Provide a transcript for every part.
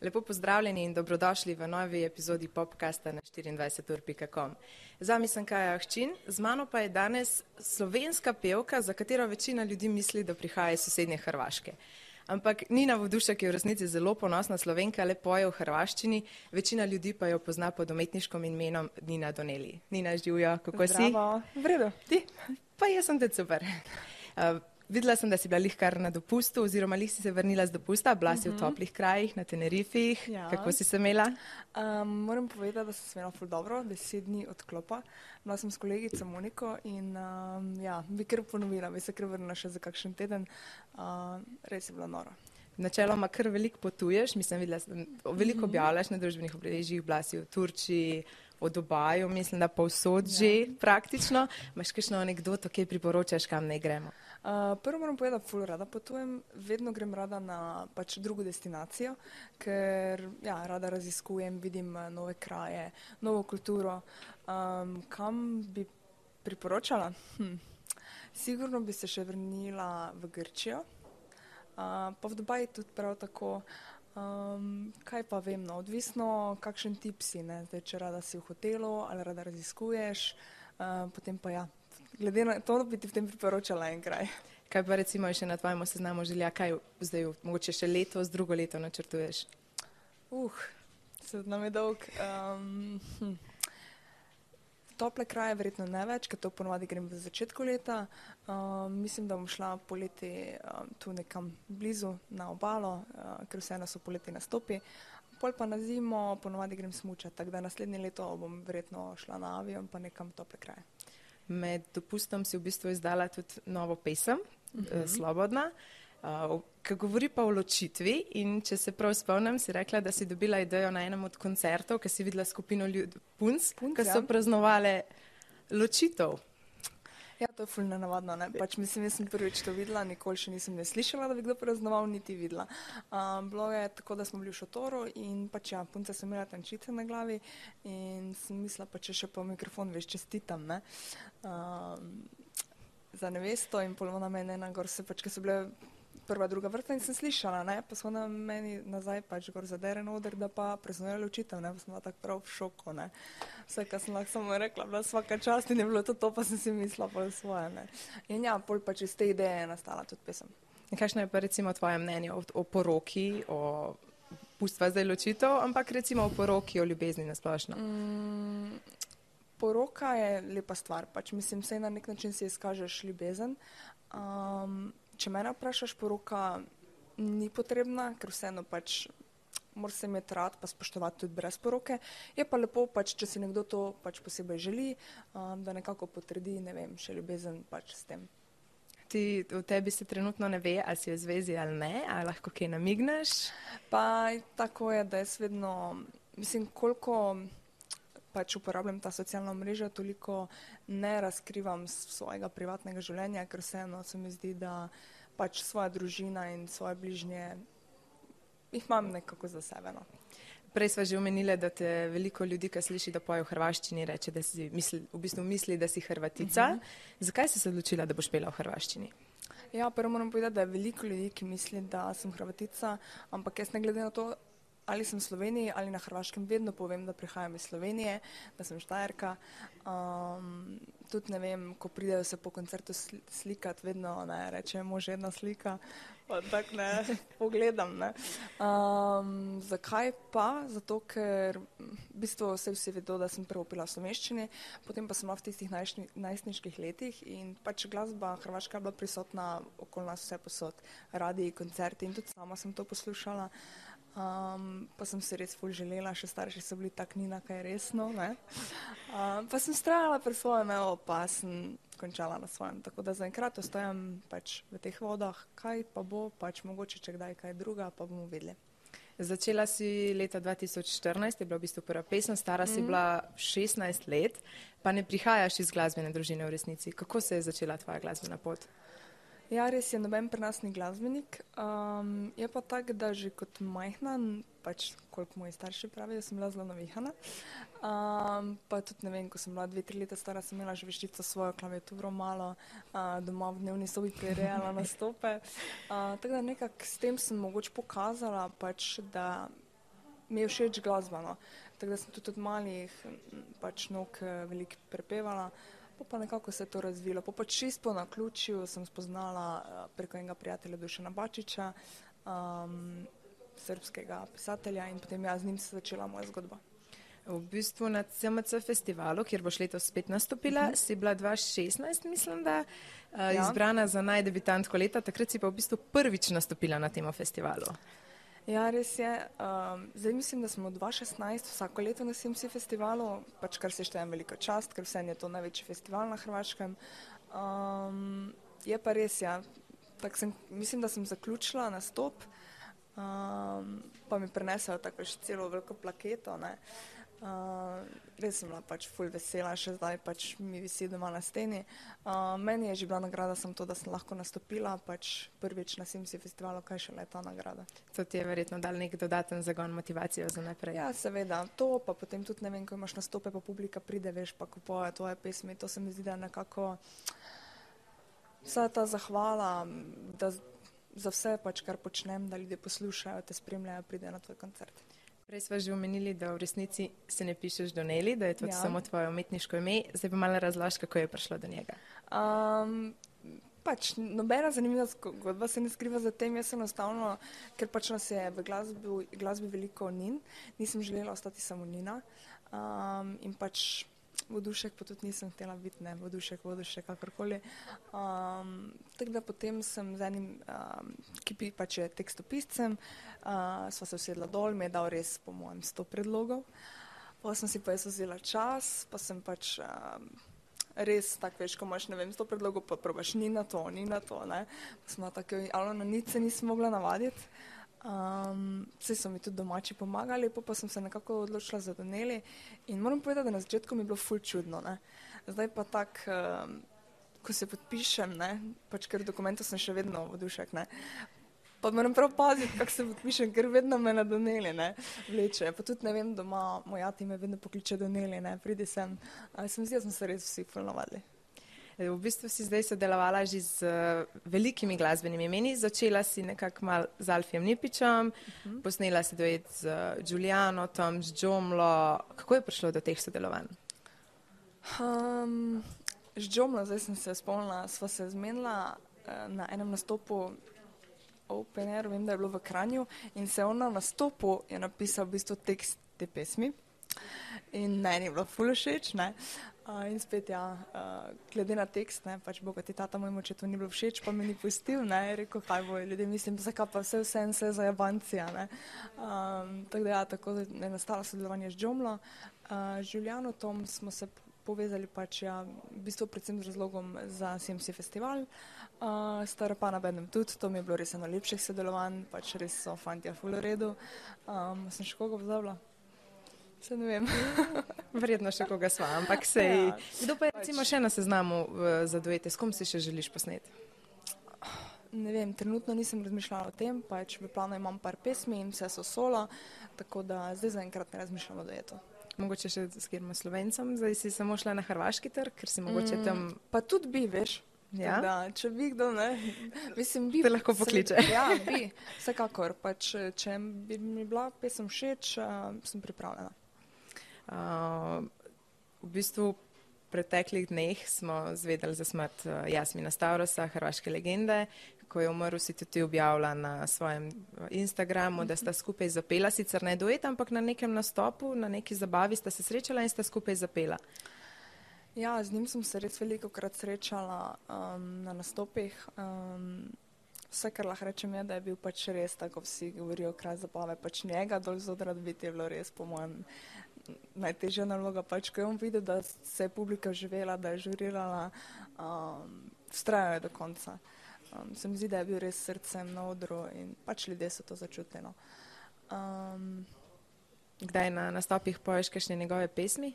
Lepo pozdravljeni in dobrodošli v novi epizodi popkasta na 24.com. Z vami sem Kaja Ahčin, z mano pa je danes slovenska pevka, za katero večina ljudi misli, da prihaja iz sosednje Hrvaške. Ampak Nina Voduša, ki je v resnici zelo ponosna slovenka, lepo je v hrvaščini, večina ljudi pa jo pozna pod umetniškim imenom Nina Doneli. Nina, živijo, kako Zdravo. si? V redu, ti? Pa jaz sem te super. Uh, videla sem, da si bila lih kar na dopustu, oziroma lih si se vrnila z dopusta, bila si uh -huh. v toplih krajih, na Tenerifih. Ja. Kako si se imela? Um, moram povedati, da sem se imela ful dobro, deset dni odklopa. Bila sem s kolegico Moniko in um, ja, bi kar ponovila, bi se kar vrnila še za kakšen teden. Uh, res je bilo noro. Načeloma kar veliko potuješ, mislim, videla sem, veliko objavljaš na družbenih omrežjih, bila si v Turčiji, v Dubaju, mislim, da povsod Ja. že praktično. Imaš kakšno anegdoto, ki priporočaš, kam naj gremo? Uh, prvo moram povedati, da ful rada potujem, vedno grem rada na pač drugo destinacijo, ker ja, rada raziskujem, vidim eh, nove kraje, novo kulturo. Um, kam bi priporočala? Hm. Sigurno bi se še vrnila v Grčijo, uh, pa v Dubaj tudi prav tako. Um, kaj pa vem, no, odvisno, kakšen tip si, ne? Zdaj, če rada si v hotelu ali rada raziskuješ, uh, potem pa ja. Glede na to, bi ti v tem priporočala en kraj. Kaj pa recimo še na tvojem seznamu želja, kaj zdaj, mogoče še letos, drugo leto načrtuješ? Uh, se nam je dolg. Um, hm. Tople kraje verjetno ne več, ker to ponovadi grem v začetku leta. Um, mislim, da bom šla poleti um, tu nekam blizu na obalo, uh, ker vseeno so poleti nastopi. Pol pa na zimo ponovadi grem smučati, tako da naslednje leto bom verjetno šla na avion pa nekam tople kraje. Med dopustom si v bistvu izdala tudi novo pesem, uh Mhm. -huh. Slobodna, uh, ki govori pa o ločitvi. In če se prav spomnim, si rekla, da si dobila idejo na enem od koncertov, ker si videla skupino ljud, punc, Punc, ki ja. so praznovali ločitev. Ja, to je fulno navadno. Ne? Pač, mislim, jaz sem prvič to videla, nikoli še nisem ne slišala, da bi kdo praznoval, niti videla. Um, bilo je tako, da smo bili v šotoru in pač ja, punce so imela tančice na glavi in sem mislila, pa če še po mikrofon veš, čestitam. Ne? Um, za nevesto in pol na meni ena gor se pač, ker so bile prva, druga vrta in sem slišala, ne? pa so na meni nazaj pač gor zaderen oder, da pa praznujejo ločitev, ne? pa sem bila tako prav v šoku, ne? Vse, kar sem lahko samo rekla, bila svaka čast in je bilo to to, pa sem si mislila pol svoje, ne? In ja, pol pač iz te ideje je nastala tudi pesem. In kakšno je pa recimo tvoje mnenje o, o poroki, o pustva zdaj ločitev, ampak recimo o poroki, o ljubezni na splošno? Mm, poroka je lepa stvar, pač mislim, vse na nek način si izkažeš ljubezen. Um, če mene vprašaš, poroka ni potrebna, ker vseeno pač mora se imeti rad, pa spoštovati tudi brez poroke. Je pa lepo, pač, če si nekdo to pač posebej želi, um, da nekako potrdi, ne vem, še ljubezen pač s tem. Ti v tebi se trenutno ne ve, ali si v zvezi ali ne, ali lahko kaj namigneš. Pa tako je, da jaz vedno, mislim, koliko pač uporabljam ta socialna mreža, toliko ne razkrivam svojega privatnega življenja, ker vseeno se mi zdi, da pač svoja družina in svoje bližnje jih imam nekako za sebe. No. Prej smo že omenili, da te veliko ljudi, ki sliši, da poje v hrvaščini, reče, da si misli, v bistvu misli, da si hrvatica. Uh -huh. Zakaj si se odločila, da boš pela v hrvaščini? Ja, prvo moram povedati, da je veliko ljudi, ki misli, da sem Hrvatica, ampak jaz ne glede na to, ali sem v Sloveniji ali na Hrvaškem, vedno povem, da prihajam iz Slovenije, da sem Štajerka. Um, tudi ne vem, ko pridejo se po koncertu sli- slikati, vedno ne rečejo, može ena slika. Tako ne pogledam. Ne. Um, zakaj pa? Zato, ker v bistvu vse vsi vedo, da sem prvo pila v slovenščini, potem pa sem bila v tistih najstni- najstniških letih in pač glasba hrvaška je bila prisotna okoli nas vse posod, radiji, koncerti in tudi sama sem to poslušala. Um, pa sem se res ful želela, še starši so bili tak nina, kaj je resno. ne. Um, pa sem strajala pri svojem, evo, pa sem končala na svojem. Tako da zaenkrat ostajam pač v teh vodah, kaj pa bo, pač mogoče če kdaj kaj druga, pa bomo videli. Začela si leta 2014, je bila v bistvu prva pesem, stara si bila 16 let, pa ne prihajaš iz glasbene družine v resnici. Kako se je začela tvoja glasbena pot? Ja, res je, noben pri nas ni glasbenik. Um, je pa tako, da že kot majhna, pač koliko moji starši pravijo, sem bila zelo navihana. Um, pa tudi ne vem, ko sem bila dve, tri leta stara, sem imela že veštico svojo klaviaturo malo, uh, doma v dnevni sobi prirejala nastope. Uh, tako da nekako s tem sem mogoče pokazala, pač, da mi je všeč glasba. No. Tako da sem tudi od malih pač nog veliko prepevala, pa, pa nekako se je to razvilo. Po pač čisto na ključju sem spoznala preko enega prijatelja Dušana Bačiča, um, srpskega pisatelja in potem jaz z njim se začela moja zgodba. V bistvu na CMC festivalu, kjer boš letos spet nastopila, uh mhm. -huh. si bila 2016, mislim, da uh, ja. izbrana za najdebitantko leta, takrat si pa v bistvu prvič nastopila na tem festivalu. Ja, res je. Um, zdaj mislim, da smo 2016 vsako leto na CMC festivalu, pač kar se štejem veliko čast, ker vse je to največji festival na Hrvaškem. Um, je pa res, ja. Sem, mislim, da sem zaključila nastop, um, pa mi prenesejo tako še celo veliko plaketo. Uh, Uh, res sem bila pač full vesela, še zdaj pač mi visi doma na steni. Uh, meni je že bila nagrada samo to, da sem lahko nastopila, pač prvič na Simsi festivalu, kaj še le ta nagrada. To ti je verjetno dal nek dodaten zagon motivacijo za naprej. Ja, seveda, to pa potem tudi ne vem, ko imaš nastope, pa publika pride, veš, pa kupoje tvoje pesmi, to se mi zdi, da nekako vsa ta zahvala, da za vse pač, kar počnem, da ljudje poslušajo, te spremljajo, pride na tvoj koncert. Prej smo že omenili, da v resnici se ne pišeš do Neli, da je to ja. samo tvoje umetniško ime. Zdaj pa malo razloži, kako je prišlo do njega. Um, pač nobena zanimiva zgodba se ne skriva za tem. Jaz enostavno, ker pač nas je v glasbi, glasbi veliko nin, nisem želela ostati samo nina. Um, in pač vodušek, pa tudi nisem htela biti, ne, vodušek, vodušek, kakorkoli. Um, tako da potem sem z enim, um, ki pi, pač je tekstopiscem, uh, sva se usedla dol, mi je dal res, po mojem, sto predlogov. Pa sem si pa jaz vzela čas, pa sem pač um, res tako veš, ko imaš, ne vem, sto predlogov, pa probaš ni na to, ni na to, ne. Pa smo tako, ali na nič se nisem mogla navaditi. Um, vse so mi tudi domači pomagali, pa, pa sem se nekako odločila za Doneli. In moram povedati, da na začetku mi je bilo ful čudno. Ne? Zdaj pa tako, um, ko se podpišem, ne? pač ker dokumentov sem še vedno v dušek. Ne? Pa moram prav paziti, kako se podpišem, ker vedno me na Doneli ne? vleče. Pa tudi ne vem, doma moj ati me vedno pokliče Doneli, ne? pridi sem. Ampak sem zdi, da smo se res vsi ful navadili. V bistvu si zdaj sodelovala že z uh, velikimi glasbenimi imeni. Začela si nekako mal z Alfijem Nipičem, uh mhm. -huh. posnela si duet z Juliano, uh, Tom, z Džomlo. Kako je prišlo do teh sodelovanj? Um, z Džomlo, zdaj sem se spomnila, sva se zmenila na enem nastopu Open Air, vem, da je bilo v Kranju in se on na nastopu je napisal v bistvu tekst te pesmi. In meni je bilo fulošeč, ne. Uh, Uh, in spet, ja, glede na tekst, ne, pač bo ti tata moj oče to ni bilo všeč, pa mi ni pustil, ne, rekel, kaj bo ljudje, mislim, zakaj pa vse vse vse za jabancija, ne. Um, tako da ja, tako je nastalo sodelovanje z Džomlo. Uh, z Juliano Tom smo se povezali pač, ja, v bistvu predvsem z razlogom za CMC festival. Uh, Stara pa na bednem tudi, to mi je bilo res eno lepših sodelovanj, pač res so fantja full redu. Um, sem še koga vzavila? Se ne vem. Verjetno še koga sva, ampak se je. Ja, Kdo pa je recimo še na seznamu za dojete, s kom si še želiš posneti? Ne vem, trenutno nisem razmišljala o tem, pač v planu imam par pesmi in vse so solo, tako da zdaj zaenkrat ne razmišljam o dojetu. Mogoče še s kjerima slovencem, zdaj si samo šla na hrvaški trg, ker si mogoče mm, tam. Pa tudi bi, veš. Ja? Da, če bi kdo, ne, mislim, bi. Te lahko pokliče. Se, ja, bi, vsekakor, pač če bi mi bila pesem všeč, uh, sem pripravljena v bistvu v preteklih dneh smo zvedeli za smrt uh, Jasmina Stavrosa, hrvaške legende. Ko je umrl, si tudi objavila na svojem Instagramu, da sta skupaj zapela, sicer ne duet, ampak na nekem nastopu, na neki zabavi sta se srečala in sta skupaj zapela. Ja, z njim sem se res veliko krat srečala um, na nastopih. Um, vse, kar lahko rečem, je, da je bil pač res, tako vsi govorijo, kraj zabave, pač njega dol zodrat biti je bilo res, po mojem, najtežja naloga, pač, ko je on videl, da se je publika živela, da je žurirala, um, vztrajajo do konca. Um, se mi zdi, da je bil res srcem na odru in pač ljudje so to začutili. No. Um, Kdaj na nastopih poješ kakšne njegove pesmi?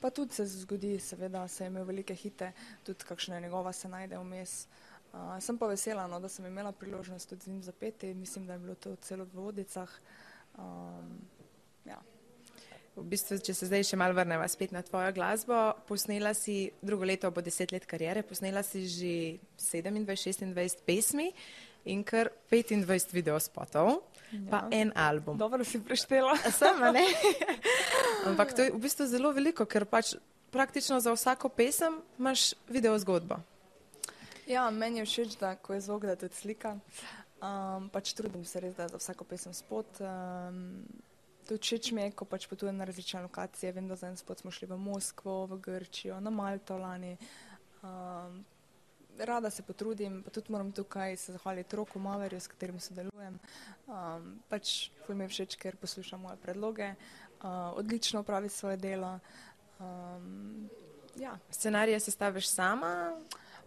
Pa tudi se zgodi, seveda, se je imel velike hite, tudi kakšna njegova se najde vmes. Uh, sem pa vesela, no, da sem imela priložnost tudi z njim zapeti, mislim, da je bilo to celo v vodicah. Um, ja. V bistvu, če se zdaj še malo vrnemo spet na tvojo glasbo, posnela si drugo leto, bo deset let karijere, posnela si že 27, 26 pesmi. in kar 25 videospotov, pa Ja. en album. Dobro si preštela. Sama ne. Ampak to je v bistvu zelo veliko, ker pač praktično za vsako pesem imaš video zgodbo. Ja, meni je všeč, da ko je zvok, da tudi slika. Um, pač trudim se res, da za vsako pesem spot. Um, tudi všeč mi je, ko pač potujem na različne lokacije. Vem, da za en spot smo šli v Moskvo, v Grčijo, na Malto lani. Um, rada se potrudim, pa tudi moram tukaj se zahvaliti Roku Maverju, s katerim sodelujem. Um, pač ful mi je všeč, ker posluša moje predloge, uh, odlično opravi svoje delo. Um, ja. Scenarije sestaviš sama,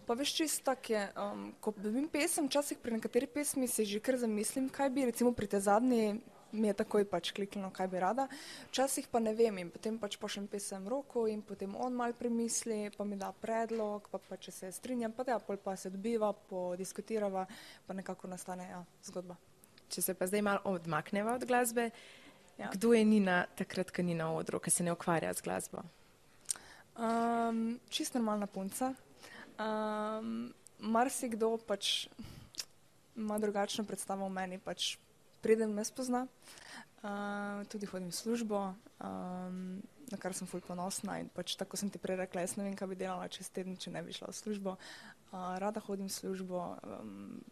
Pa veš, čisto tako je. Um, ko dobim pesem, včasih pri nekateri pesmi si že kar zamislim, kaj bi, recimo pri te zadnji, mi je takoj pač kliknilo, kaj bi rada. Včasih pa ne vem in potem pač pošljem pesem roko in potem on mal premisli, pa mi da predlog, pa, pa če se strinjam, pa ja, pol pa se dobiva, podiskutirava, pa nekako nastane ja, zgodba. če se pa zdaj malo odmakneva od glasbe. Ja. Kdo je Nina takrat, ko ni na odru, ki se ne ukvarja z glasbo? Um, čist normalna punca. Um, marsikdo pač ima drugačno predstavo o meni, pač preden me spozna. Uh, tudi hodim v službo, um, na kar sem fulj ponosna in pač tako sem ti prej rekla, jaz ne vem, kaj bi delala čez teden, če ne bi šla v službo. Uh, rada hodim v službo, um,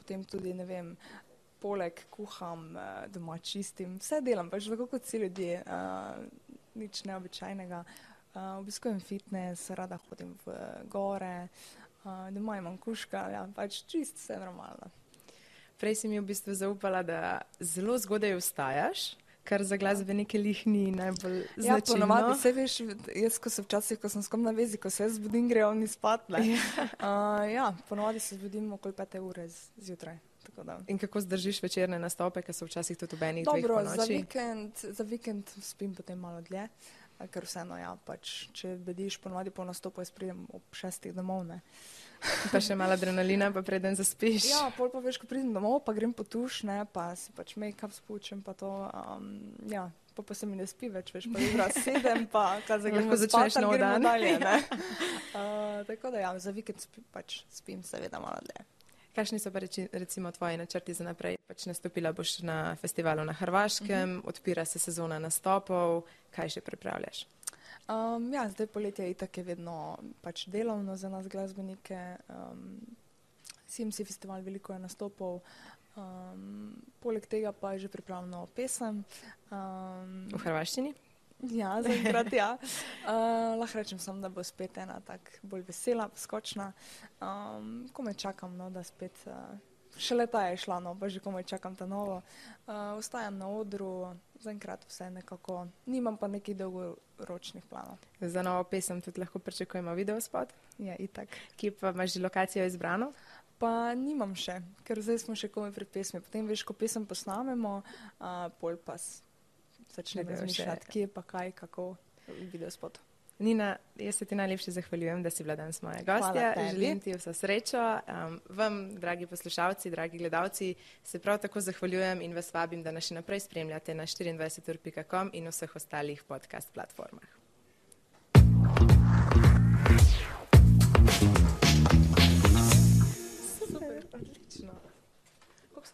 potem tudi, ne vem, poleg kuham, uh, doma čistim, vse delam, pač tako kot vsi ljudje, uh, nič neobičajnega. Uh, obiskujem fitness, rada hodim v gore, uh, doma imam kuška, ja, pač čist vse normalno. Prej si mi v bistvu zaupala, da zelo zgodaj vstajaš, kar za glasbenike lih ni najbolj Ja, značilno. ponovadi se veš, jaz ko se včasih, ko sem s kom na vezi, ko se jaz zbudim, grejo oni spat. Uh, ja, ponovadi se zbudim okoli pete ure zjutraj. In kako zdržiš večerne nastope, ki so včasih tudi ob enih dveh Dobro, po za vikend, za vikend spim potem malo dlje, a ker vseeno, ja, pač, če bediš ponovadi po nastopu, jaz pridem ob šestih domov. Ne. Pa še malo adrenalina, pa preden zaspiš. Ja, pol pa veš, ko pridem domov, pa grem po tuš, ne, pa si pač make-up spučem, pa to, um, ja, pa, pa se mi ne spi več, veš, pa jutra sedem, pa kaj za Lahko začneš nov dan. dalje, ne. Uh, tako da ja, za vikend spi, pač spim seveda malo dlje. Kakšni so pa reči, recimo tvoji načrti za naprej? Pač nastopila boš na festivalu na Hrvaškem, uh -huh. odpira se sezona nastopov, kaj še pripravljaš? Um, ja, zdaj poletje itak je vedno pač delovno za nas glasbenike. Um, CMC festival veliko je nastopov. Um, poleg tega pa je že pripravljeno pesem. Um, V hrvaščini? ja, zaenkrat ja. Uh, lahko rečem samo, da bo spet ena tako bolj vesela, skočna. Um, ko me čakam, no, da spet. Uh, Šele ta je šla, no, pa že komaj čakam ta novo. Uh, ostajam na odru, zaenkrat vse nekako, nimam pa nekih dolgoročnih planov. Za novo pesem tudi lahko pričakujemo video spot, Ja, itak. ki pa imaš že lokacijo izbrano. Pa nimam še, ker zdaj smo še komaj pri pesmi. Potem veš, ko pesem posnamemo, uh, pol pa še. razmišljati, kje pa kaj, kako video spot. Nina, jaz se ti najlepše zahvaljujem, da si bila danes moja gostja. Želim ti vso srečo. Um, vam, dragi poslušalci, dragi gledalci, se prav tako zahvaljujem in vas vabim, da nas še naprej spremljate na 24.com in vseh ostalih podcast platformah. Super, odlično.